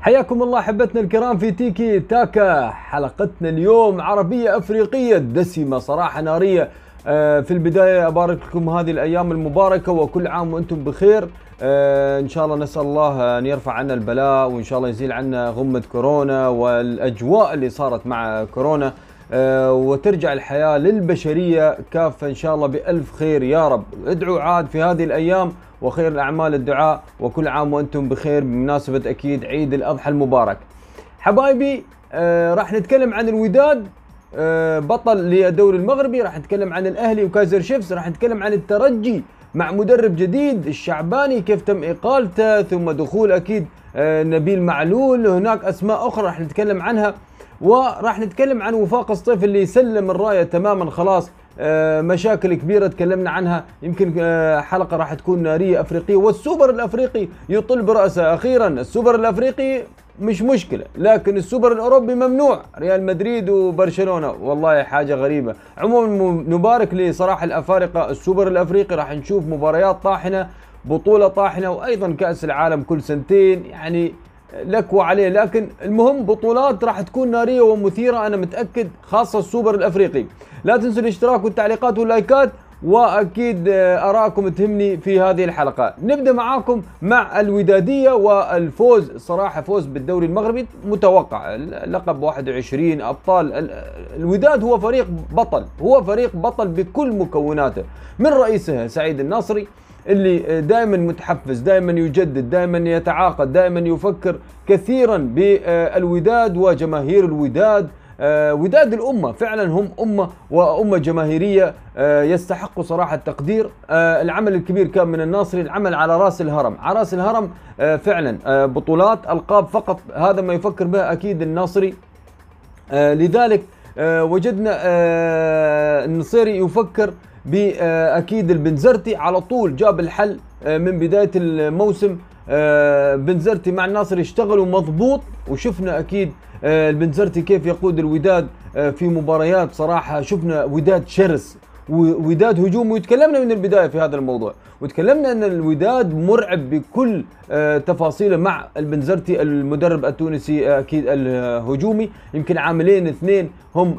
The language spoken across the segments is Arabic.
حياكم الله أحبتنا الكرام في تيكي تاكا حلقتنا اليوم عربية أفريقية دسمة صراحة نارية. آه، في البداية أبارك لكم هذه الأيام المباركة وكل عام وأنتم بخير. آه، إن شاء الله نسأل الله أن يرفع عنا البلاء وإن شاء الله يزيل عنا غمة كورونا والأجواء اللي صارت مع كورونا. آه، وترجع الحياة للبشرية كافة إن شاء الله بألف خير. يا رب ادعوا عاد في هذه الأيام وخير الأعمال الدعاء وكل عام وأنتم بخير بمناسبة أكيد عيد الأضحى المبارك. حبايبي آه راح نتكلم عن الوداد آه بطل للدوري المغربي راح نتكلم عن الأهلي وكايزر شيفز راح نتكلم عن الترجي مع مدرب جديد الشعباني كيف تم إقالته ثم دخول أكيد آه نبيل معلول هناك أسماء أخرى راح نتكلم عنها وراح نتكلم عن وفاق الصيف اللي سلم الراية تماما خلاص مشاكل كبيرة تكلمنا عنها. يمكن آه، حلقة راح تكون نارية أفريقية والسوبر الأفريقي يطل برأسه. أخيرا السوبر الأفريقي مش مشكلة لكن السوبر الأوروبي ممنوع. ريال مدريد وبرشلونة والله حاجة غريبة. عموما نبارك لصراحه الأفارقة. السوبر الأفريقي راح نشوف مباريات طاحنة بطولة طاحنة وأيضا كأس العالم كل سنتين. يعني لك وعليه. لكن المهم بطولات راح تكون نارية ومثيرة أنا متأكد خاصة السوبر الأفريقي. لا تنسوا الاشتراك والتعليقات واللايكات وأكيد آه، ارائكم تهمني في هذه الحلقة. نبدأ معاكم مع الودادية والفوز. صراحة فوز بالدوري المغربي متوقع. لقب 21 أبطال. الوداد هو فريق بطل هو فريق بطل بكل مكوناته. من رئيسه سعيد الناصري اللي دائما متحفز دائما يجدد دائما يتعاقد دائما يفكر كثيرا بالوداد وجماهير الوداد. آه، وداد الأمة فعلا هم أمة وأمة جماهيرية آه، يستحقوا صراحة التقدير آه، العمل الكبير كان من الناصري العمل على رأس الهرم. على رأس الهرم فعلا بطولات ألقاب فقط هذا ما يفكر به أكيد الناصري. لذلك وجدنا النصيري يفكر بأكيد البنزرتي على طول جاب الحل من بداية الموسم. بنزرتي مع الناصر اشتغلوا مضبوط وشفنا أكيد آه، البنزرتي كيف يقود الوداد آه، في مباريات. صراحة شفنا وداد شرس. وداد هجومي وتكلمنا من البداية في هذا الموضوع. وتكلمنا أن الوداد مرعب بكل آه، تفاصيله مع البنزرتي المدرب التونسي أكيد الهجومي. يمكن عاملين اثنين هم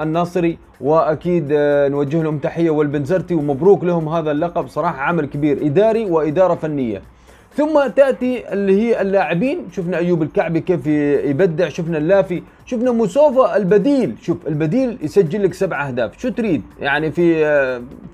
الناصري وأكيد نوجه لهم تحية والبنزرتي ومبروك لهم هذا اللقب. صراحة عمل كبير إداري وإدارة فنية. ثم تأتي اللي هي اللاعبين. شفنا أيوب الكعبي كيف يبدع شفنا اللافي شفنا موسوفا البديل. شوف البديل يسجل لك سبع أهداف. شو تريد؟ يعني في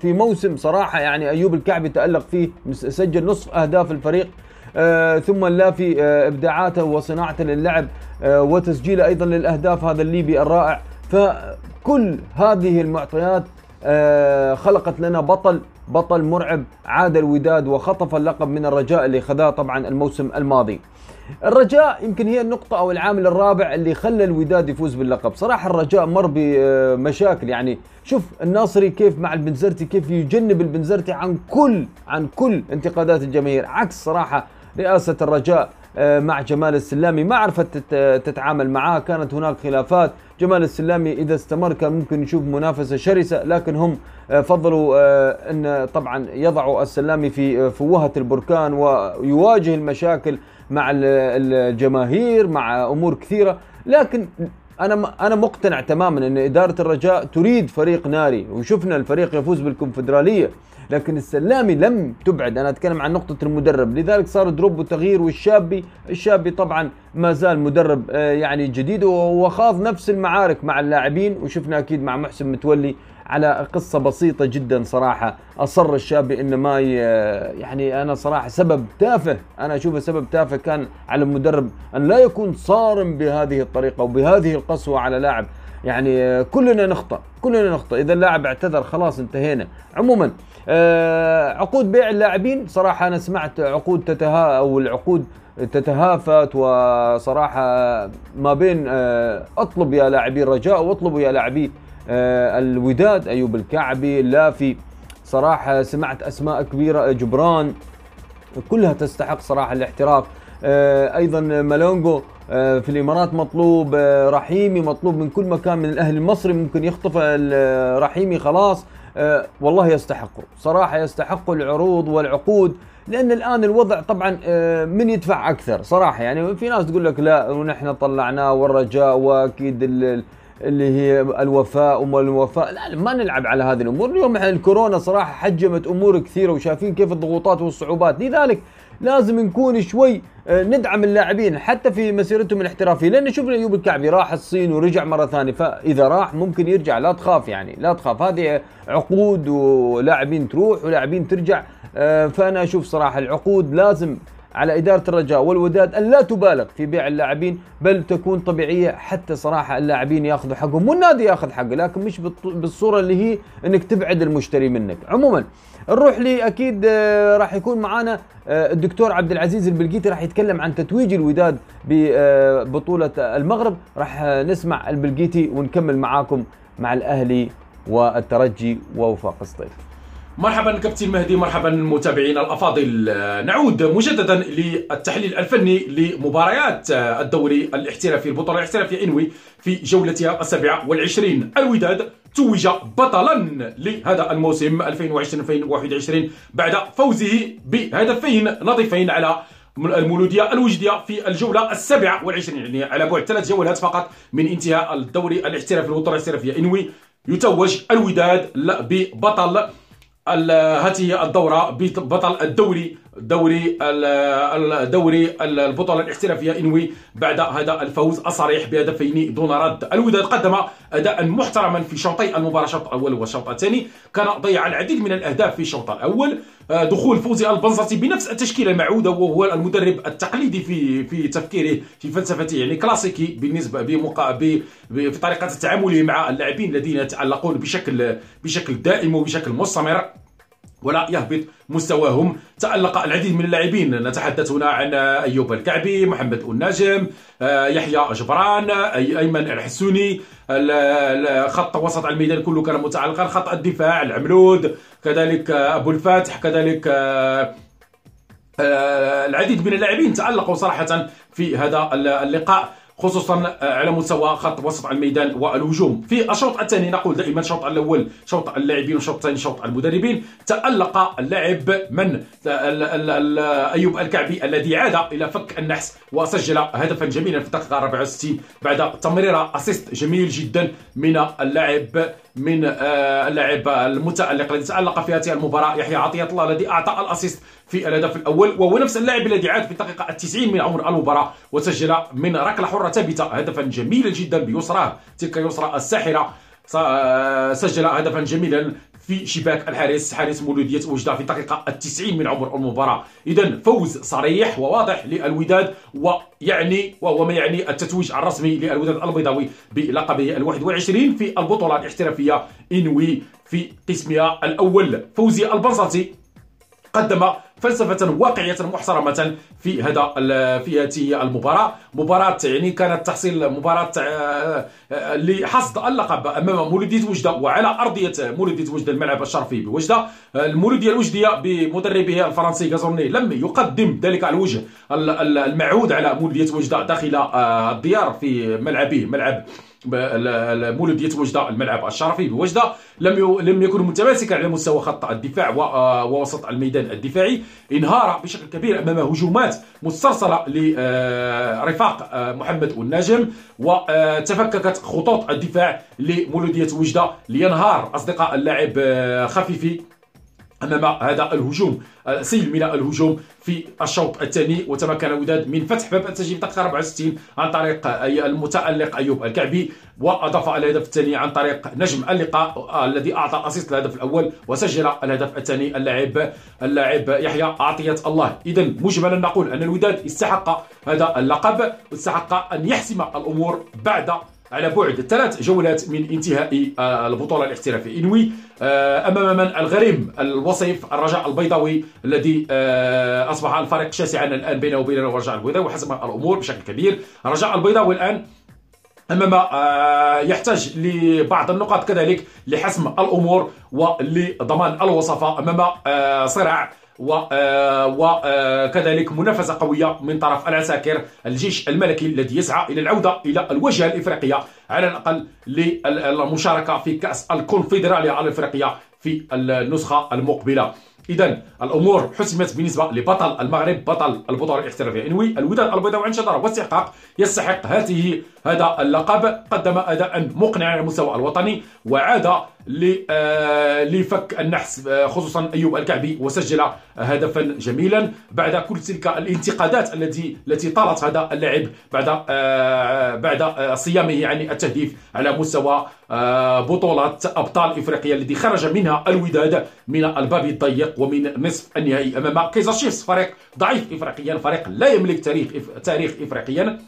في موسم صراحة يعني أيوب الكعبي تألق فيه سجل نصف أهداف الفريق. آه ثم اللافي آه إبداعاته وصناعته للعب آه وتسجيله أيضا للأهداف هذا الليبي الرائع. فكل هذه المعطيات آه خلقت لنا بطل بطل مرعب عاد الوداد وخطف اللقب من الرجاء اللي خذاه طبعا الموسم الماضي. الرجاء يمكن هي النقطة أو العامل الرابع اللي خلى الوداد يفوز باللقب. صراحة الرجاء مر بمشاكل. يعني شوف الناصري كيف مع البنزرتي كيف يجنب البنزرتي عن كل عن كل انتقادات الجماهير. عكس صراحة رئاسة الرجاء. مع جمال السلامي. ما عرفت تتعامل معاه. كانت هناك خلافات. جمال السلامي إذا استمر كان ممكن نشوف منافسة شرسة لكن هم آه، فضلوا آه، إن طبعا يضعوا السلامي في فوهة البركان ويواجه المشاكل مع الجماهير مع أمور كثيرة. لكن أنا أنا مقتنع تماما إن إدارة الرجاء تريد فريق ناري وشفنا الفريق يفوز بالكونفدرالية لكن السلامي لم تبعد. أنا أتكلم عن نقطة المدرب. لذلك صار دروب وتغيير والشابي الشابي طبعا ما زال مدرب آه، يعني جديد وخاض نفس المعارك مع اللاعبين وشفنا أكيد مع محسن متولي على قصة بسيطة جدا صراحة. أصر الشابي إنه ما يعني أنا صراحة سبب تافه أنا أشوفه سبب تافه كان على المدرب أن لا يكون صارم بهذه الطريقة وبهذه القسوة على لاعب. يعني كلنا نخطأ كلنا نخطأ. إذا اللاعب اعتذر خلاص انتهينا. عموما آه، عقود بيع اللاعبين صراحة أنا سمعت عقود تتها أو العقود تتهافت وصراحة ما بين آه، أطلب يا لاعبي الرجاء واطلبوا يا لاعبي الوداد أيوب الكعبي اللافي صراحة سمعت أسماء كبيرة جبران كلها تستحق صراحة الاحتراف. أيضا مالونجو في الإمارات مطلوب رحيمي مطلوب من كل مكان من الاهلي المصري ممكن يخطف رحيمي خلاص. آه والله يستحقوا صراحة يستحقوا العروض والعقود لأن الآن الوضع طبعا آه من يدفع أكثر صراحة. يعني في ناس تقول لك لا ونحن طلعناه والرجاء وأكيد اللي هي الوفاء وما الوفاء. لا ما نلعب على هذه الأمور. اليوم الكورونا صراحة حجمت أمور كثيرة وشايفين كيف الضغوطات والصعوبات. لذلك لازم نكون شوي آه، ندعم اللاعبين حتى في مسيرتهم الاحترافية لأن شفنا ايوب الكعبي راح الصين ورجع مرة ثانية فإذا راح ممكن يرجع. لا تخاف يعني لا تخاف. هذه عقود ولاعبين تروح ولاعبين ترجع آه، فأنا أشوف صراحة العقود لازم على إدارة الرجاء والوداد أن لا تبالغ في بيع اللاعبين بل تكون طبيعية حتى صراحة اللاعبين ياخذوا حقهم والنادي ياخذ حقه لكن مش بالصورة اللي هي أنك تبعد المشتري منك. عموما نروح لي أكيد آه، راح يكون معنا آه، الدكتور عبد العزيز البلقيتي راح يتكلم عن تتويج الوداد ببطولة المغرب. راح نسمع البلقيتي ونكمل معاكم مع الأهلي والترجي ووفاق الصيف. مرحبا كابتن مهدي مرحبا المتابعين الأفاضل. نعود مجددا للتحليل الفني لمباريات الدوري الاحترافي البطولة الاحترافية إنوي في جولتها السابعه والعشرين. الوداد توج بطلا لهذا الموسم 2020-2021 بعد فوزه بهدفين نظيفين على المولودية الوجدية في الجولة السابعة والعشرين يعني على بعد ثلاث جولات فقط من انتهاء الدوري الاحترافي البطولة الاحترافية إنوي. يتوج الوداد ببطل هذه الدورة بطل الدوري دوري الدوري البطولة الاحترافية إنوي بعد هذا الفوز الصريح بهدفين دون رد. الوداد قدم أداء محترما في شوطي المباراة. الشوط الأول والشوط الثاني. كان ضيع العديد من الأهداف في الشوط الأول. آه، دخول فوزي البنزرتي بنفس التشكيلة المعودة وهو المدرب التقليدي في في تفكيره في فلسفته يعني كلاسيكي بالنسبة بمقا في طريقة التعامل مع اللاعبين الذين يتعلقون بشكل بشكل دائم وبشكل مستمر. ولا يهبط مستواهم. تألق العديد من اللاعبين. نتحدث هنا عن أيوب الكعبي محمد الناجم آه، يحيى جبران أيمن الحسوني. خط وسط الميدان كله كان متعلقا. خط الدفاع العمرود كذلك أبو الفاتح كذلك آه، آه، العديد من اللاعبين تألقوا صراحة في هذا اللقاء. خصوصا على مستوى خط وسط الميدان والهجوم. في الشوط الثاني نقول دائما الشوط الأول شوط اللاعبين والشوط الثاني شوط المدربين. تألق اللاعب من أيوب الكعبي الذي عاد إلى فك النحس وسجل هدفا جميلا في الدقيقة 64 بعد تمريره أسيست جميل جدا من اللاعب من آه، اللاعب المتألق الذي تألق في هذه المباراة. يحيى عطية الله الذي أعطى الأسيست في الهدف الأول وهو نفس اللاعب الذي عاد في الدقيقة التسعين من عمر المباراة وسجل من ركلة حرة. ثابتة هدفا جميلا جدا بيسراه. تلك يسرى الساحرة. آه، سجل هدفا جميلا في شباك الحارس حارس مولودية وجدة في الدقيقة التسعين من عمر المباراة. إذا فوز صريح وواضح للوداد ويعني وهو ما يعني التتويج الرسمي للوداد البيضاوي بلقبه الواحد والعشرين في البطولة الاحترافية إنوي في قسمها الأول. فوزي البنصاتي قدم فلسفة واقعية محترمة في هذا في هذه المباراة. مباراة يعني كانت تحصيل مباراة آه، آه، لحصد اللقب أمام مولودية وجدة وعلى أرضية مولودية وجدة الملعب الشرفي بوجدة. المولودية الوجدية بمدربه الفرنسي غازوني لم يقدم ذلك الوجه المعهود على مولودية وجدة داخل آه، الديار في ملعبه ملعب مولودية وجدة الملعب الشرفي بوجدة. لم لم يكن متماسكا على مستوى خط الدفاع ووسط الميدان الدفاعي. انهار بشكل كبير أمام هجومات مسترسلة لرفاق آه، محمد الناجم وتفككت خطوط الدفاع لمولودية وجدة لينهار أصدقاء اللاعب آه، خفيفي. أمام هذا الهجوم. سيل من الهجوم في الشوط الثاني وتمكن الوداد من فتح باب التسجيل في الدقيقه 64 عن طريق المتألق أيوب الكعبي وأضاف الهدف الثاني عن طريق نجم اللقاء الذي أعطى ال assist الهدف الأول وسجل الهدف الثاني اللاعب اللاعب يحيى عطية الله. اذا مجملا نقول أن الوداد استحق هذا اللقب واستحق أن يحسم الأمور بعد على بعد ثلاث جولات من انتهاء آه، البطولة الاحترافية. إنوي آه، أمام من؟ الغريم الوصيف الرجاء البيضاوي الذي آه، أصبح الفريق شاسعا الآن بينه وبين الرجاء البيضاوي وحسم الأمور بشكل كبير. الرجاء البيضاوي الآن أمام يحتاج لبعض النقاط كذلك لحسم الأمور ولضمان الوصفة أمام صراع وكذلك منافسة قوية من طرف العساكر الجيش الملكي الذي يسعى إلى العودة إلى الواجهة الإفريقية على الأقل للمشاركة في كأس الكونفدرالية الإفريقية في النسخة المقبلة. اذا الأمور حسمت بالنسبة لبطل المغرب بطل البطولة الاحترافية. انوي الوداد البيضاوي عن شطارة واستحقاق يستحق هذه هذا اللقب قدم أداء مقنعا على المستوى الوطني وعاد آه، لفك النحس آه، خصوصا أيوب الكعبي وسجل هدفا جميلا بعد كل تلك الانتقادات التي التي طالت هذا اللاعب بعد آه، بعد صيامه عن التهديف على مستوى بطولة أبطال إفريقيا الذي خرج منها الوداد من الباب الضيق ومن نصف النهائي أمام شيفز فريق ضعيف إفريقيا فريق لا يملك تاريخ تاريخ إفريقيا.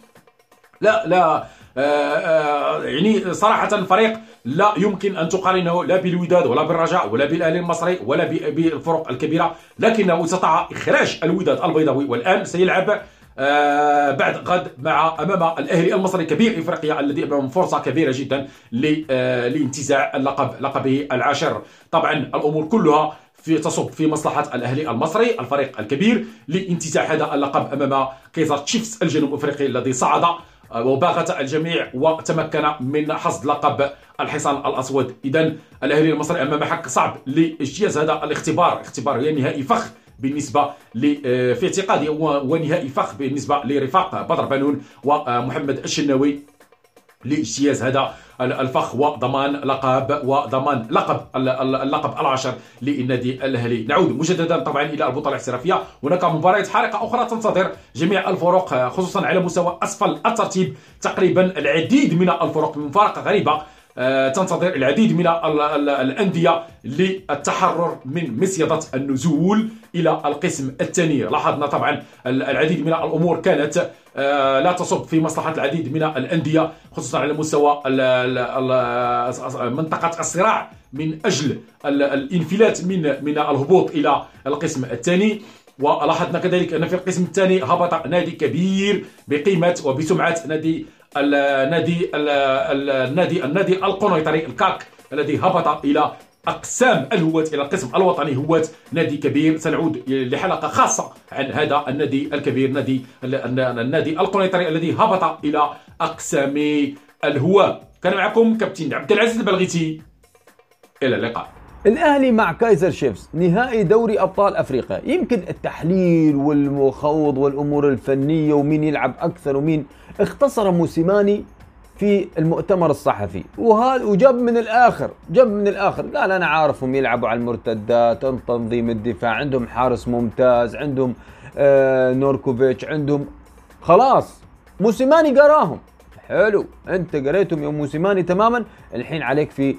لا لا آه، آه، يعني صراحة فريق لا يمكن أن تقارنه لا بالوداد ولا بالرجاء ولا بالأهلي المصري ولا بالفرق الكبيرة لكنه استطاع إخراج الوداد البيضاوي والآن سيلعب آه بعد غد مع أمام الأهلي المصري كبير إفريقيا الذي امامه فرصة كبيرة جدا آه لانتزاع اللقب لقبه العاشر. طبعا الأمور كلها في تصب في مصلحة الأهلي المصري الفريق الكبير لانتزاع هذا اللقب أمام كيزر تشيفز الجنوب أفريقي الذي صعد وباغت الجميع وتمكن من حصد لقب الحصان الأسود. اذا الأهلي المصري أمام حق صعب لإجتياز هذا الاختبار. اختبار نهائي فخ بالنسبة آه، في اعتقادي ونهائي فخ بالنسبة لرفاق بدر بنون ومحمد الشناوي. لاجتياز هذا الفخ وضمان لقب وضمان لقب اللقب العاشر للنادي الأهلي. نعود مجددا طبعا إلى البطولة الاحترافية. هناك مباريات حارقه أخرى تنتظر جميع الفرق خصوصا على مستوى أسفل الترتيب. تقريبا العديد من الفرق من مفارقه غريبة تنتظر العديد من الأندية للتحرر من مصيدة النزول إلى القسم الثاني. لاحظنا طبعا العديد من الأمور كانت آه، لا تصب في مصلحة العديد من الأندية خصوصا على مستوى منطقة الصراع من أجل الانفلات من من الهبوط إلى القسم الثاني. ولاحظنا كذلك أن في القسم الثاني هبط نادي كبير بقيمة وبسمعة نادي النادي النادي النادي القنيطري الكاك الذي هبط إلى أقسام الهواة إلى القسم الوطني هواة نادي كبير. سنعود لحلقة خاصة عن هذا النادي الكبير نادي النادي القنيطري الذي هبط إلى أقسام الهواة كان معكم كابتن عبد العزيز البلغيتي إلى اللقاء. الأهلي مع كايزر شيفز نهائي دوري أبطال أفريقيا. يمكن التحليل والمخوض والأمور الفنية ومين يلعب أكثر ومين. اختصر موسيماني في المؤتمر الصحفي. وهذا وجاب من الآخر جاب من الآخر. قال أنا عارفهم يلعبوا على المرتدات تنظيم الدفاع عندهم حارس ممتاز عندهم آه نوركوفيتش عندهم. خلاص موسيماني قراهم. حلو انت قريتهم يا موسيماني تماما. الحين عليك في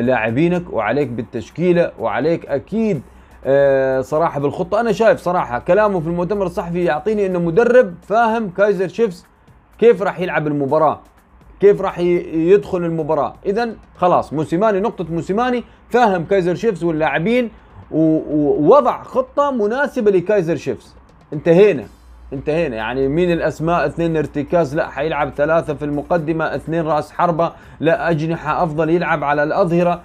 لاعبينك وعليك بالتشكيلة وعليك أكيد آه صراحة بالخطة. أنا شايف صراحة كلامه في المؤتمر الصحفي يعطيني إنه مدرب فاهم كايزر شيفز كيف راح يلعب المباراة كيف راح يدخل المباراة. اذا خلاص موسيماني نقطة موسيماني فاهم كايزر شيفز واللاعبين ووضع خطة مناسبة لكايزر شيفز. انتهينا. انتهينا. يعني مين الأسماء اثنين ارتكاز؟ لا حيلعب ثلاثة في المقدمة اثنين راس حربة. لا أجنحة أفضل يلعب على الأظهرة.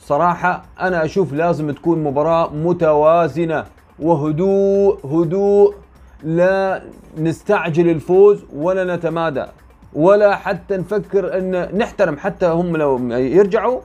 صراحة أنا أشوف لازم تكون مباراة متوازنة. وهدوء هدوء. لا نستعجل الفوز ولا نتمادى. ولا حتى نفكر إن نحترم. حتى هم لو يرجعوا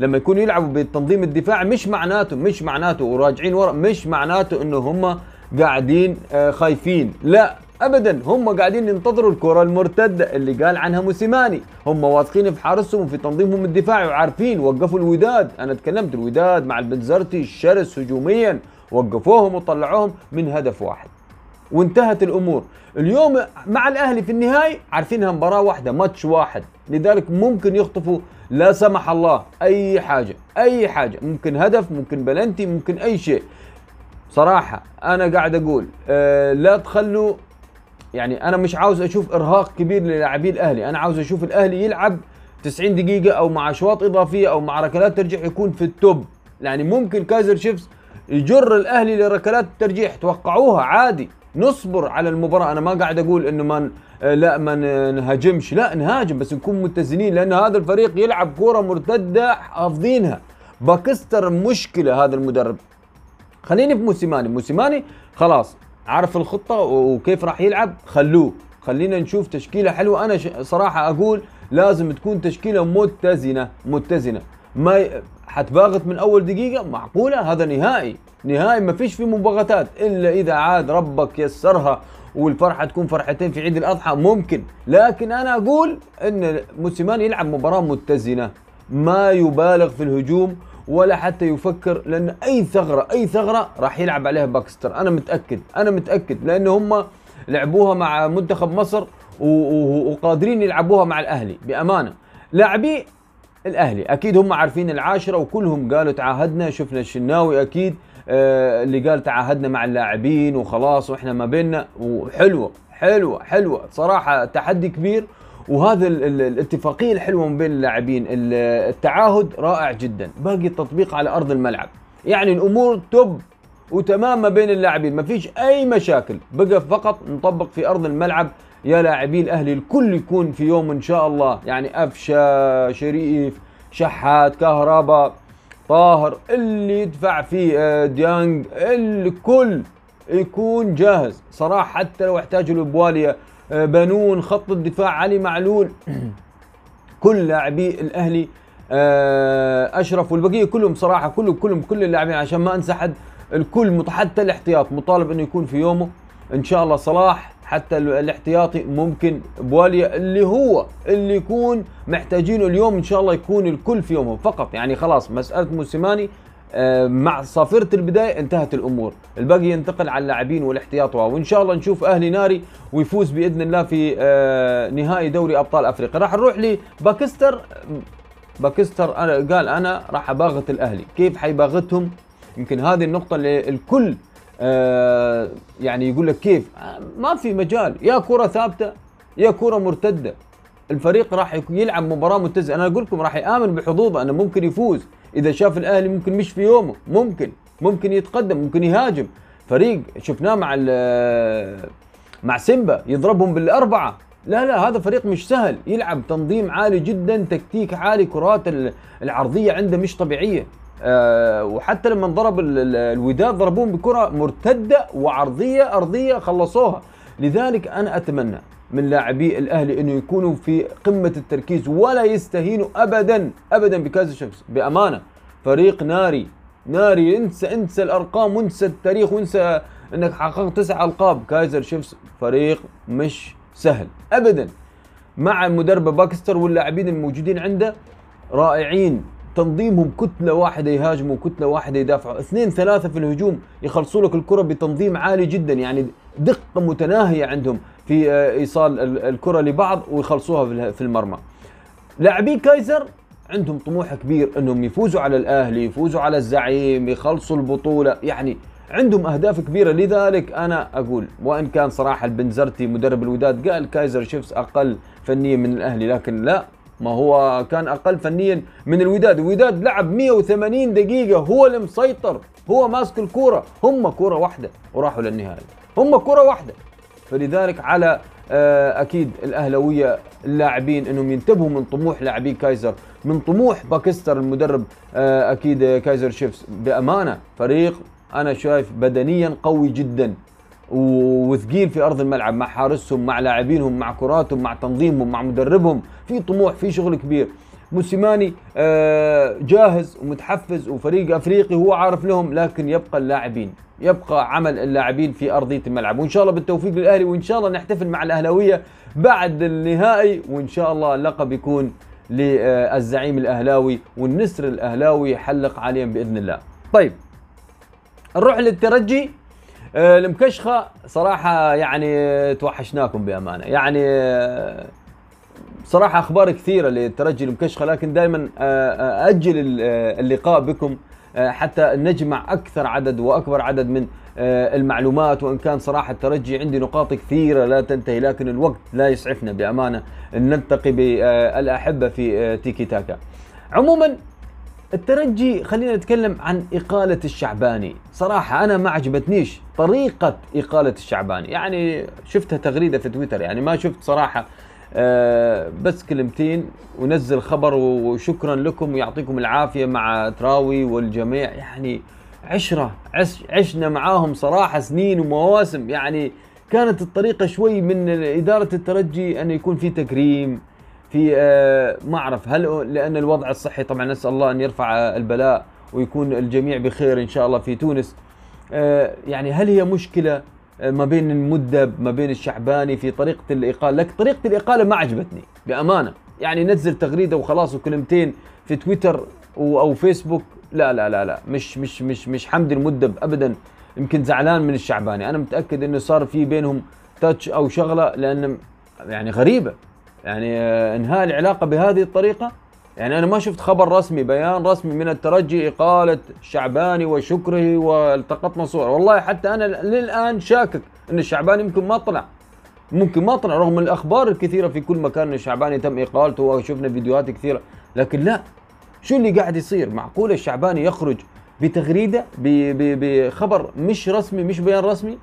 لما يكونوا يلعبوا بالتنظيم الدفاعي مش معناته مش معناته وراجعين ورا مش معناته إنه هم قاعدين آه، خايفين. لا ابدا. هم قاعدين ينتظروا الكرة المرتده اللي قال عنها موسيماني. هم واثقين في حارسهم وفي تنظيمهم الدفاعي وعارفين وقفوا الوداد. أنا تكلمت الوداد مع البنزرتي الشرس هجوميا. وقفوهم وطلعوهم من هدف واحد. وانتهت الأمور. اليوم مع الأهلي في النهائي عارفينها مباراة واحدة ماتش واحد. لذلك ممكن يخطفوا لا سمح الله أي حاجة أي حاجة. ممكن هدف ممكن بلنتي ممكن أي شيء. صراحة أنا قاعد أقول آه لا تخلوا يعني أنا مش عاوز أشوف إرهاق كبير للاعبين الأهلي أنا عاوز أشوف الأهلي يلعب 90 دقيقة أو مع أشواط إضافية أو مع ركلات ترجيح يكون في التوب. يعني ممكن كايزر شيفز يجر الأهلي لركلات الترجيح توقعوها عادي نصبر على المباراة. أنا ما قاعد أقول إنه ما لا ما نهاجمش لا نهاجم بس نكون متزنين لأن هذا الفريق يلعب كورة مرتدة حافظينها. باكستر مشكلة هذا المدرب. خليني في موسيماني موسيماني خلاص عارف الخطة وكيف راح يلعب خلوه. خلينا نشوف تشكيلة حلوة. أنا صراحة أقول لازم تكون تشكيلة متزنة متزنة. ما ي... حتباغت من أول دقيقة؟ معقولة؟ هذا نهائي. نهائي ما فيش في مباغتات إلا إذا عاد ربك يسرها والفرحة تكون فرحتين في عيد الأضحى ممكن. لكن أنا أقول إن موسيماني يلعب مباراة متزنة. ما يبالغ في الهجوم ولا حتى يفكر لأن أي ثغرة أي ثغرة راح يلعب عليها باكستر. أنا متأكد أنا متأكد لأن هم لعبوها مع منتخب مصر وقادرين يلعبوها مع الأهلي بأمانة. لاعبي الأهلي أكيد هم عارفين العاشرة وكلهم قالوا تعاهدنا شفنا الشناوي أكيد آه اللي قال تعاهدنا مع اللاعبين وخلاص وإحنا ما بيننا. وحلوة حلوة حلوة. صراحة تحدي كبير وهذا الاتفاقية الحلوة بين اللاعبين التعاهد رائع جدا باقي التطبيق على أرض الملعب. يعني الأمور توب وتمام ما بين اللاعبين ما فيش أي مشاكل. بقى فقط نطبق في أرض الملعب يا لاعبي الأهلي الكل يكون في يوم إن شاء الله. يعني أفشا شريف شحات كهرباء طاهر اللي يدفع فيه آه، ديانج الكل يكون جاهز. صراحة حتى لو احتاجوا لبواليا آه، بنون خط الدفاع علي معلول. كل لاعبي الأهلي آه، أشرف والبقية كلهم صراحة كلهم كلهم كل اللاعبين عشان ما أنسى حد الكل حتى الاحتياط مطالب إنه يكون في يومه. إن شاء الله صلاح حتى الاحتياطي ممكن بواليا اللي هو اللي يكون محتاجينه اليوم إن شاء الله يكون الكل في يومه فقط. يعني خلاص مسألة موسيماني آه، مع صافرة البداية انتهت الأمور. الباقي ينتقل على اللاعبين والاحتياط وإن شاء الله نشوف أهلي ناري ويفوز بإذن الله في آه، نهائي دوري أبطال أفريقيا. راح نروح لباكستر. باكستر قال أنا راح أباغت الأهلي. كيف حيباغتهم؟ يمكن هذه النقطة اللي الكل آه يعني يقول لك كيف. ما في مجال. يا كرة ثابتة يا كرة مرتدة. الفريق راح يلعب مباراة متزنة أنا أقول لكم راح يآمن بحظوظه أنه ممكن يفوز. إذا شاف الأهلي ممكن مش في يومه ممكن ممكن يتقدم ممكن يهاجم. فريق شفناه مع مع سيمبا يضربهم بالأربعة. لا لا هذا فريق مش سهل. يلعب تنظيم عالي جدا تكتيك عالي كرات العرضية عنده مش طبيعية. آه، وحتى لما ضرب الوداد ضربوهم بكرة مرتدة وعرضية أرضية خلصوها. لذلك أنا أتمنى من لاعبي الأهلي إنه يكونوا في قمة التركيز ولا يستهينوا ابدا ابدا بكايزر شيفز بأمانة فريق ناري ناري انسى انسى الأرقام وانسى التاريخ وانسى إنك حققت تسع ألقاب. كايزر شيفز فريق مش سهل. ابدا مع المدرب باكستر واللاعبين الموجودين عنده رائعين. تنظيمهم كتلة واحدة يهاجموا كتله واحدة يدافعوا. اثنين ثلاثة في الهجوم يخلصوا لك الكرة بتنظيم عالي جدا يعني دقة متناهية عندهم في آه، إيصال الكرة لبعض ويخلصوها في المرمى. لاعبي كايزر عندهم طموح كبير إنهم يفوزوا على الأهلي يفوزوا على الزعيم يخلصوا البطولة. يعني عندهم أهداف كبيرة. لذلك أنا أقول وإن كان صراحة البنزرتي مدرب الوداد قال كايزر شيفز أقل فنيا من الأهلي لكن لا. ما هو كان أقل فنيا من الوداد. الوداد لعب 180 دقيقة هو اللي مسيطر هو ماسك الكورة. هم كورة واحدة وراحوا للنهائي. هم كورة واحدة. فلذلك على آه، أكيد الأهلاوية اللاعبين إنهم ينتبهوا من طموح لاعبي كايزر من طموح باكستر المدرب آه، أكيد كايزر شيفز. بأمانة فريق أنا شايف بدنيا قوي جدا. وثقيل في أرض الملعب مع حارسهم مع لاعبينهم مع كراتهم مع تنظيمهم مع مدربهم. في طموح في شغل كبير. موسيماني آه، جاهز ومتحفز وفريق أفريقي هو عارف لهم لكن يبقى اللاعبين يبقى عمل اللاعبين في أرضية الملعب. وإن شاء الله بالتوفيق للأهلي وإن شاء الله نحتفل مع الأهلاوية بعد النهائي وإن شاء الله اللقب يكون للزعيم الأهلاوي والنسر الأهلاوي يحلق عليهم بإذن الله. طيب نروح للترجي. المكشخة صراحة يعني توحشناكم بأمانة يعني آه، صراحة أخبار كثيرة للترجي المكشخة لكن دائما آه، أجل اللقاء بكم حتى نجمع أكثر عدد وأكبر عدد من المعلومات وإن كان صراحة الترجي عندي نقاط كثيرة لا تنتهي لكن الوقت لا يسعفنا بأمانة ان نلتقي بالاحبه في تيكي تاكا. عموما الترجي خلينا نتكلم عن إقالة الشعباني. صراحة أنا ما عجبتنيش طريقة إقالة الشعباني. يعني شفتها تغريدة في تويتر يعني ما شفت صراحة آه بس كلمتين ونزل خبر وشكرا لكم ويعطيكم العافية مع تراوي والجميع. يعني عشرة عش عشنا معاهم صراحة سنين ومواسم. يعني كانت الطريقة شوي من إدارة الترجي أن يكون في تكريم في آه ما اعرف هل لأن الوضع الصحي طبعا نسأل الله أن يرفع البلاء ويكون الجميع بخير إن شاء الله في تونس. آه يعني هل هي مشكلة آه، ما بين المدب ما بين الشعباني في طريقة الإقالة؟ لك طريقة الإقالة ما عجبتني بأمانة. يعني نزل تغريدة وخلاص وكلمتين في تويتر أو فيسبوك. لا لا لا لا. مش مش مش مش حمد المدب ابدا. يمكن زعلان من الشعباني. أنا متأكد إنه صار في بينهم تاتش أو شغلة لأن يعني غريبة. يعني آه، انهاء العلاقة بهذه الطريقة. يعني أنا ما شفت خبر رسمي بيان رسمي من الترجي إقالة الشعباني وشكره والتقطنا صور والله حتى أنا للآن شاكك إن الشعباني يمكن ما طلع. ممكن ما طلع رغم الأخبار الكثيرة في كل مكان إن الشعباني تم إقالته وشفنا فيديوهات كثيرة. لكن لا شو اللي قاعد يصير؟ معقول الشعباني يخرج بتغريدة بخبر مش رسمي مش بيان رسمي؟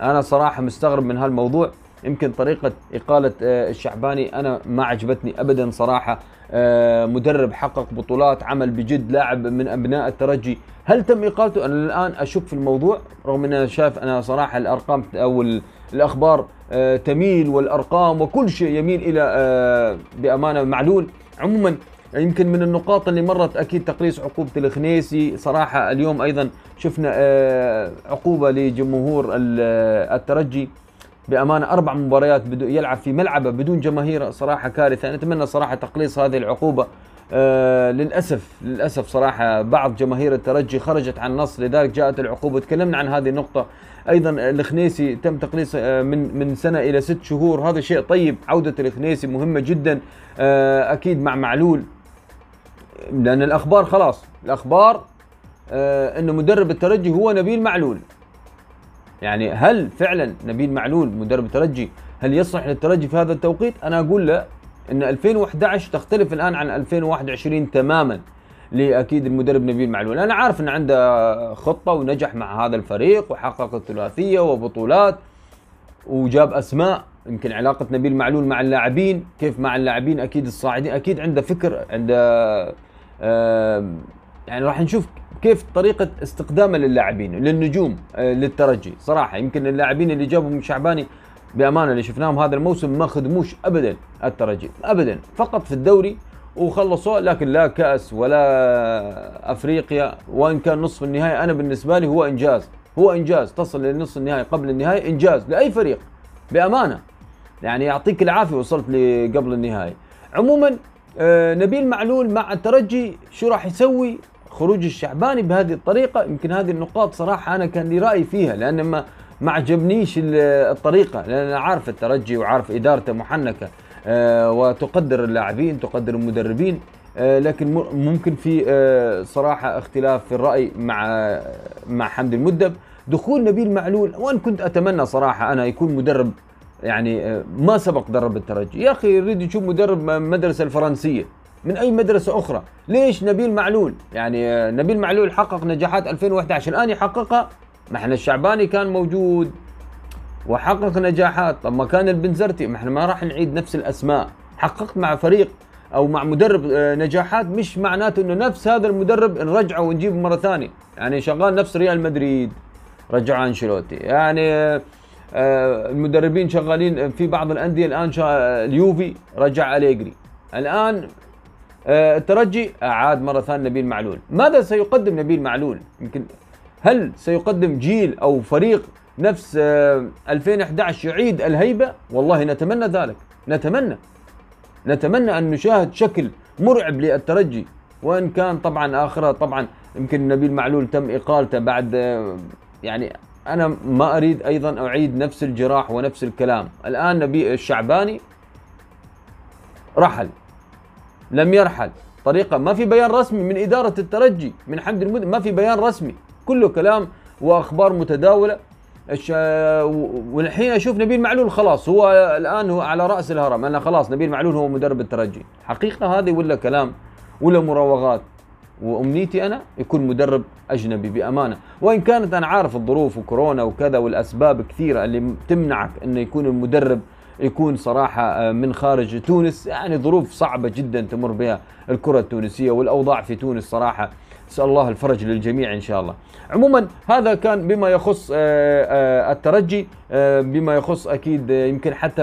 أنا صراحة مستغرب من هالموضوع. يمكن طريقة إقالة آه، الشعباني أنا ما عجبتني ابدا صراحة. آه، مدرب حقق بطولات عمل بجد لاعب من أبناء الترجي. هل تم إقالته؟ أنا الآن أشك في الموضوع رغم ان أنا شايف أنا صراحة الأرقام أو الأخبار آه، تميل والأرقام وكل شيء يميل إلى بأمانة معلول. عموما يمكن من النقاط اللي مرت أكيد تقليص عقوبة الخنيسي صراحة اليوم أيضا شفنا عقوبة لجمهور الترجي. بأمانة أربع مباريات بدو يلعب في ملعبه بدون جماهير صراحة كارثة. نتمنى صراحة تقليص هذه العقوبة. آه للأسف للأسف صراحة بعض جماهير الترجي خرجت عن النص لذلك جاءت العقوبة. تكلمنا عن هذه النقطة. أيضا الخنيسي تم تقليص آه من من سنة إلى ست شهور. هذا شيء طيب. عودة الخنيسي مهمة جدا. آه أكيد مع معلول. لأن الأخبار خلاص. الأخبار آه انه مدرب الترجي هو نبيل معلول. يعني هل فعلا نبيل معلول مدرب الترجي هل يصلح للترجي في هذا التوقيت؟ أنا أقول لا إن 2011 تختلف الآن عن 2021 تماما لأكيد المدرب نبيل معلول، أنا عارف ان عنده خطة ونجح مع هذا الفريق وحقق الثلاثية وبطولات وجاب أسماء يمكن علاقة نبيل معلول مع اللاعبين كيف مع اللاعبين أكيد الصاعدين أكيد عنده فكر عنده يعني راح نشوف كيف طريقة استخدامه للاعبين للنجوم آه، للترجي. صراحة يمكن اللاعبين اللي جابهم شعباني بأمانة اللي شفناهم هذا الموسم ما خدموش أبدا الترجي أبدا. فقط في الدوري وخلصوا لكن لا كأس ولا أفريقيا وإن كان نصف النهائي. أنا بالنسبة لي هو إنجاز هو إنجاز. تصل للنصف النهائي قبل النهائي إنجاز لأي فريق بأمانة. يعني يعطيك العافية وصلت لقبل النهائي. عموما آه نبيل معلول مع الترجي شو راح يسوي؟ خروج الشعباني بهذه الطريقة يمكن هذه النقاط صراحة أنا كان لي رأي فيها لأن ما ما عجبنيش الطريقة لأن أنا عارف الترجي وعارف إدارته محنكة آه، وتقدر اللاعبين تقدر المدربين آه، لكن ممكن في آه، صراحة اختلاف في الرأي مع مع حمد المدب. دخول نبيل معلول وان كنت أتمنى صراحة أنا يكون مدرب يعني ما سبق درب الترجي. يا أخي يريد يشوف مدرب المدرسة الفرنسية. من أي مدرسة أخرى. ليش نبيل معلول؟ يعني نبيل معلول حقق نجاحات 2011 الآن يحققها ما إحنا الشعباني كان موجود وحقق نجاحات. طب ما كان البنزرتي ما إحنا ما راح نعيد نفس الأسماء. حققت مع فريق أو مع مدرب آه، نجاحات مش معناته إنه نفس هذا المدرب نرجعه ونجيبه مرة ثانية. يعني شغال نفس ريال مدريد رجع أنشيلوتي. يعني آه، المدربين شغالين في بعض الأندية الآن اليوفي رجع أليجري. الآن الترجي اعاد مرة ثانية نبيل معلول. ماذا سيقدم نبيل معلول؟ يمكن هل سيقدم جيل أو فريق نفس 2011 آه، يعيد الهيبة؟ والله نتمنى ذلك. نتمنى. نتمنى أن نشاهد شكل مرعب للترجي. وإن كان طبعا آخره طبعا يمكن نبيل معلول تم إقالته بعد آه، يعني أنا ما أريد أيضا أعيد نفس الجراح ونفس الكلام. الآن نبي الشعباني رحل. لم يرحل. طريقة ما في بيان رسمي من إدارة الترجي من حمد المدن ما في بيان رسمي. كله كلام وأخبار متداولة. والحين أشوف نبيل معلول خلاص هو الآن هو على رأس الهرم. أنا خلاص نبيل معلول هو مدرب الترجي. حقيقة هذه ولا كلام ولا مراوغات؟ وأمنيتي أنا يكون مدرب أجنبي بأمانة. وإن كانت أنا عارف الظروف وكورونا وكذا والأسباب كثيرة اللي تمنعك إنه يكون المدرب يكون صراحة آه، من خارج تونس. يعني ظروف صعبة جدا تمر بها الكرة التونسية والأوضاع في تونس صراحة. نسأل الله الفرج للجميع إن شاء الله. عموما هذا كان بما يخص آه، آه، الترجي بما يخص أكيد يمكن حتى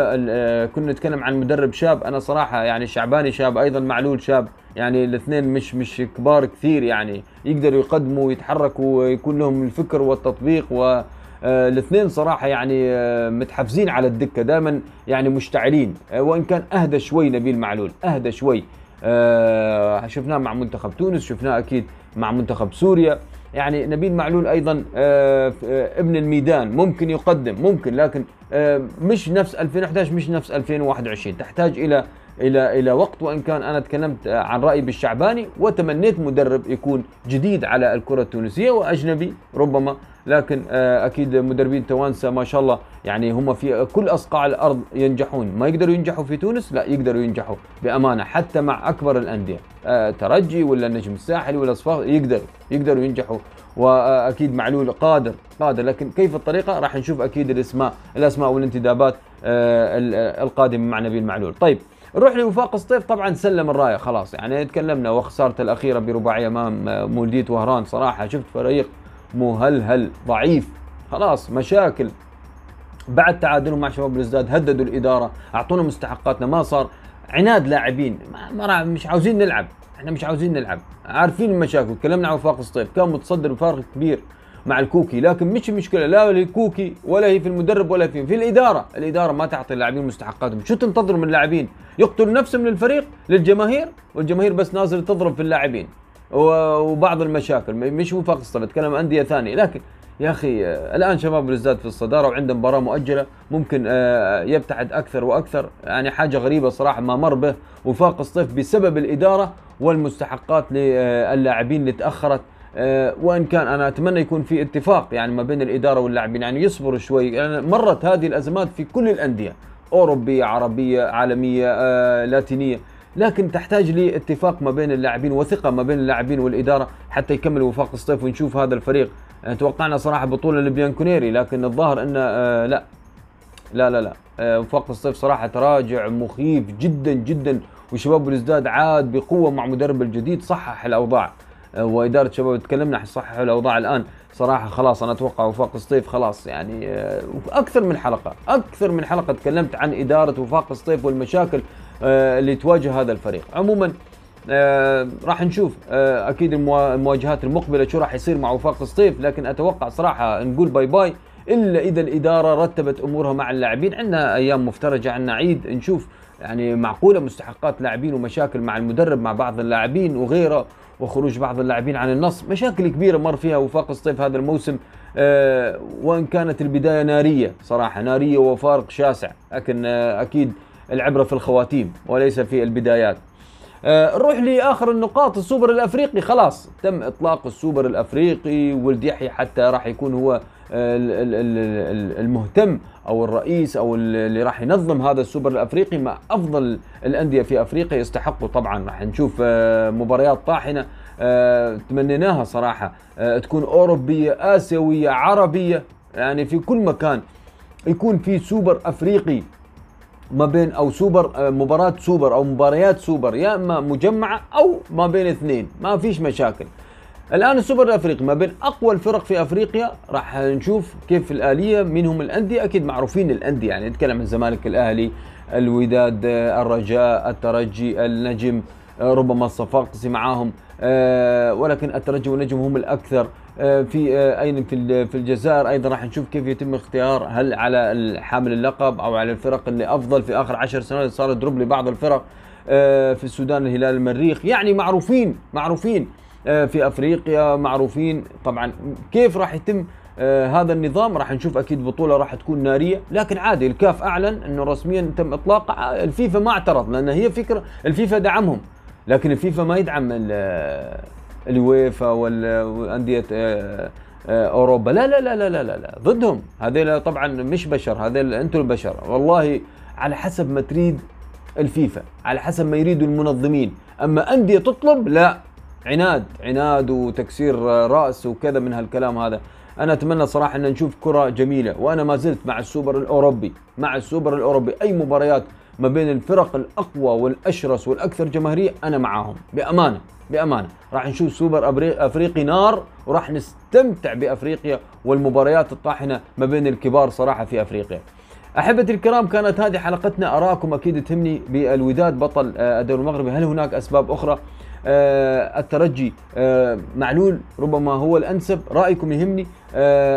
كنا نتكلم عن مدرب شاب. أنا صراحة يعني شعباني شاب أيضا معلول شاب. يعني الاثنين مش مش كبار كثير يعني. يقدروا يقدموا ويتحركوا ويكون لهم الفكر والتطبيق و الاثنين صراحة يعني متحفزين على الدكة دائما يعني مشتعلين. وإن كان أهدى شوي نبيل معلول أهدى شوي. شفناه مع منتخب تونس شفناه أكيد مع منتخب سوريا. يعني نبيل معلول أيضا آه، آه، ابن الميدان ممكن يقدم ممكن لكن آه، مش نفس 2011 مش نفس 2021 تحتاج إلى إلى إلى وقت وإن كان أنا تكلمت عن رأيي بالشعباني وتمنيت مدرب يكون جديد على الكرة التونسية وأجنبي ربما لكن أكيد مدربين توانسة ما شاء الله يعني هم في كل أصقاع الأرض ينجحون. ما يقدروا ينجحوا في تونس؟ لا يقدروا ينجحوا بأمانة حتى مع أكبر الأندية. ترجي ولا النجم الساحلي ولا صفاق يقدروا يقدروا ينجحوا. وأكيد معلول قادر قادر. لكن كيف الطريقة؟ راح نشوف أكيد الإسماء الأسماء والانتدابات القادمة مع نبيل معلول. طيب نروح لوفاق الصيف طبعا سلم الراية خلاص. يعني تكلمنا وخسارته الأخيرة برباعية أمام مولديت وهران صراحة شفت فريق مهلهل ضعيف خلاص مشاكل. بعد تعادلهم مع شباب الإزداد هددوا الإدارة أعطونا مستحقاتنا ما صار عناد لاعبين. ما مش عاوزين نلعب إحنا مش عاوزين نلعب. عارفين المشاكل. تكلمنا عن وفاق الصيف كان متصدر بفارق كبير. مع الكوكي لكن مش مشكلة لا الكوكي ولا هي في المدرب ولا في في الإدارة الإدارة ما تعطي اللاعبين مستحقاتهم. شو تنتظر من اللاعبين؟ يقتل نفسه من الفريق للجماهير والجماهير بس نازل تضرب في اللاعبين. وبعض المشاكل مش الصيف اتكلم أندية ثانية. لكن يا أخي آه، الآن شباب بلوزداد في الصدارة وعنده مباراة مؤجلة ممكن آه، يبتعد أكثر وأكثر. يعني حاجة غريبة صراحة ما مر به وفاق الصيف بسبب الإدارة والمستحقات للاعبين اللي تأخرت. آه، وإن كان أنا أتمنى يكون في اتفاق يعني ما بين الإدارة واللاعبين يعني يصبروا شوي. يعني مرت هذه الأزمات في كل الأندية أوروبية عربية عالمية لاتينية. لكن تحتاج لاتفاق ما بين اللاعبين وثقة ما بين اللاعبين والإدارة حتى يكمل وفاق الصيف ونشوف هذا الفريق. يعني توقعنا صراحة بطولة لبيانكونيري لكن الظاهر انه آه لا. لا لا لا. آه وفاق الصيف صراحة تراجع مخيف جدا جدا. وشباب الإزداد عاد بقوة مع مدرب الجديد صحح الأوضاع. آه وإدارة شباب تكلمنا صحح الأوضاع الآن. صراحة خلاص أنا أتوقع وفاق الصيف خلاص يعني آه أكثر من حلقة أكثر من حلقة تكلمت عن إدارة وفاق الصيف والمشاكل آه اللي تواجه هذا الفريق. عموما آه راح نشوف آه أكيد المواجهات المقبلة شو راح يصير مع وفاق الصيف لكن أتوقع صراحة نقول باي باي. إلا إذا الإدارة رتبت أمورها مع اللاعبين عندنا أيام مفترجة عندنا عيد نشوف يعني معقولة مستحقات لاعبين ومشاكل مع المدرب مع بعض اللاعبين وغيره وخروج بعض اللاعبين عن النص. مشاكل كبيرة مر فيها وفاق الصيف هذا الموسم. آه وإن كانت البداية نارية صراحة نارية وفارق شاسع لكن آه أكيد العبرة في الخواتيم وليس في البدايات. آه، نروح لآخر النقاط السوبر الأفريقي. خلاص تم إطلاق السوبر الأفريقي. ولد يحيى حتى راح يكون هو المهتم أو الرئيس أو اللي راح ينظم هذا السوبر الأفريقي مع أفضل الأندية في أفريقيا يستحقوا طبعا. راح نشوف آه، مباريات طاحنة آه، تمنيناها صراحة تكون أوروبية آسيوية عربية يعني في كل مكان يكون في سوبر أفريقي ما بين أو سوبر آه، مباراة سوبر أو مباريات سوبر يا إما مجمعة أو ما بين اثنين. ما فيش مشاكل. الآن السوبر الأفريقي ما بين أقوى الفرق في أفريقيا راح نشوف كيف الآلية مين هم الأندية؟ أكيد معروفين الأندية يعني نتكلم عن الزمالك الأهلي الوداد آه، الرجاء الترجي النجم آه، ربما الصفاقسي معاهم. ولكن الترجي والنجم هم الأكثر. آه، في آه، اين في في الجزائر أيضا راح نشوف كيف يتم اختيار هل على حامل اللقب أو على الفرق اللي أفضل في آخر عشر سنوات صار drop لبعض الفرق آه، في السودان الهلال المريخ. يعني معروفين معروفين في أفريقيا معروفين. طبعا كيف راح يتم هذا النظام؟ راح نشوف أكيد بطولة راح تكون نارية. لكن عادي الكاف أعلن إنه رسميا تم إطلاق. الفيفا ما اعترض لأن هي فكرة الفيفا دعمهم. لكن الفيفا ما يدعم الويفا آه، آه، أوروبا. لا لا لا لا لا لا ضدهم. هذول طبعا مش بشر. هذول أنتم البشر. والله على حسب ما تريد الفيفا على حسب ما يريدوا المنظمين. أما أندية تطلب لا. عناد عناد وتكسير رأس وكذا من هالكلام هذا. أنا أتمنى صراحة أن نشوف كرة جميلة وأنا ما زلت مع السوبر الأوروبي مع السوبر الأوروبي. أي مباريات ما بين الفرق الأقوى والأشرس والأكثر جماهيرية أنا معاهم بأمانة بأمانة. راح نشوف سوبر أفريقي نار وراح نستمتع بأفريقيا والمباريات الطاحنة ما بين الكبار صراحة في أفريقيا. أحبتي الكرام كانت هذه حلقتنا. آراءكم أكيد تهمني بالوداد بطل آه، الدوري المغربي. هل هناك أسباب أخرى؟ الترجي آه، معلول ربما هو الأنسب. رأيكم يهمني؟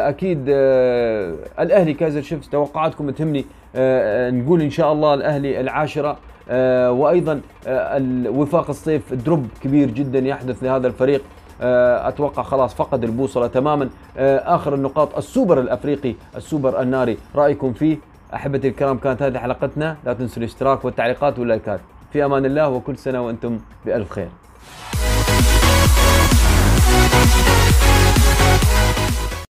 أكيد الأهلي كايزر شيفز توقعاتكم تهمني. نقول إن شاء الله الأهلي العاشرة. وأيضا وفاق سطيف drop كبير جدا يحدث لهذا الفريق. أتوقع خلاص فقد البوصلة تماما. آخر النقاط السوبر الأفريقي السوبر الناري. رأيكم فيه؟ أحبتي الكرام كانت هذه حلقتنا. لا تنسوا الاشتراك والتعليقات واللايكات. في أمان الله وكل سنة وأنتم بألف خير.